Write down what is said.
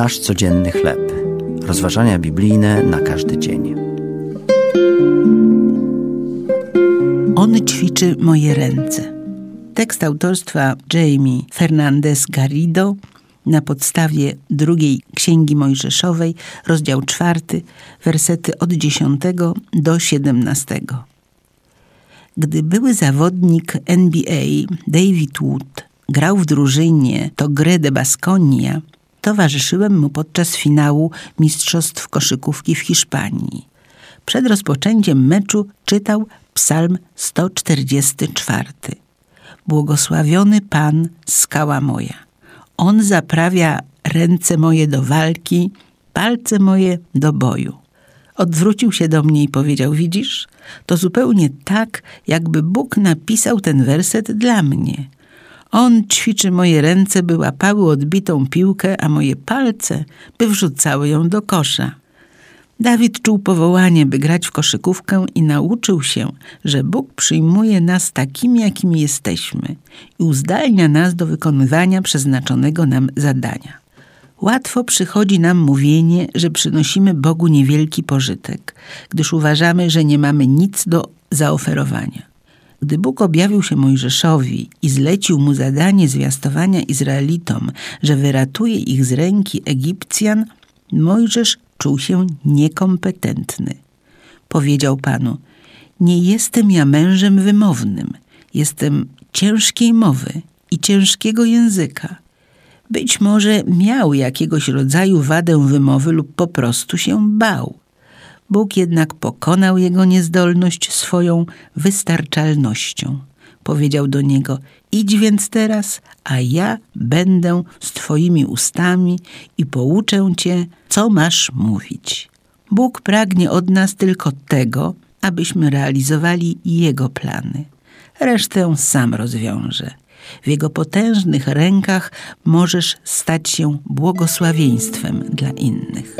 Nasz codzienny chleb. Rozważania biblijne na każdy dzień. On ćwiczy moje ręce. Tekst autorstwa Jamie Fernandez Garrido na podstawie drugiej Księgi Mojżeszowej, rozdział czwarty, wersety od 10 do 17. Gdy były zawodnik NBA David Wood grał w drużynie Togre de Basconia, towarzyszyłem mu podczas finału Mistrzostw Koszykówki w Hiszpanii. Przed rozpoczęciem meczu czytał Psalm 144. Błogosławiony Pan, skała moja. On zaprawia ręce moje do walki, palce moje do boju. Odwrócił się do mnie i powiedział: Widzisz, to zupełnie tak, jakby Bóg napisał ten werset dla mnie. On ćwiczy moje ręce, by łapały odbitą piłkę, a moje palce, by wrzucały ją do kosza. Dawid czuł powołanie, by grać w koszykówkę i nauczył się, że Bóg przyjmuje nas takimi, jakimi jesteśmy i uzdalnia nas do wykonywania przeznaczonego nam zadania. Łatwo przychodzi nam mówienie, że przynosimy Bogu niewielki pożytek, gdyż uważamy, że nie mamy nic do zaoferowania. Gdy Bóg objawił się Mojżeszowi i zlecił mu zadanie zwiastowania Izraelitom, że wyratuje ich z ręki Egipcjan, Mojżesz czuł się niekompetentny. Powiedział panu: Nie jestem ja mężem wymownym, jestem ciężkiej mowy i ciężkiego języka. Być może miał jakiegoś rodzaju wadę wymowy lub po prostu się bał. Bóg jednak pokonał jego niezdolność swoją wystarczalnością. Powiedział do niego: Idź więc teraz, a ja będę z Twoimi ustami i pouczę Cię, co masz mówić. Bóg pragnie od nas tylko tego, abyśmy realizowali Jego plany. Resztę sam rozwiąże. W Jego potężnych rękach możesz stać się błogosławieństwem dla innych.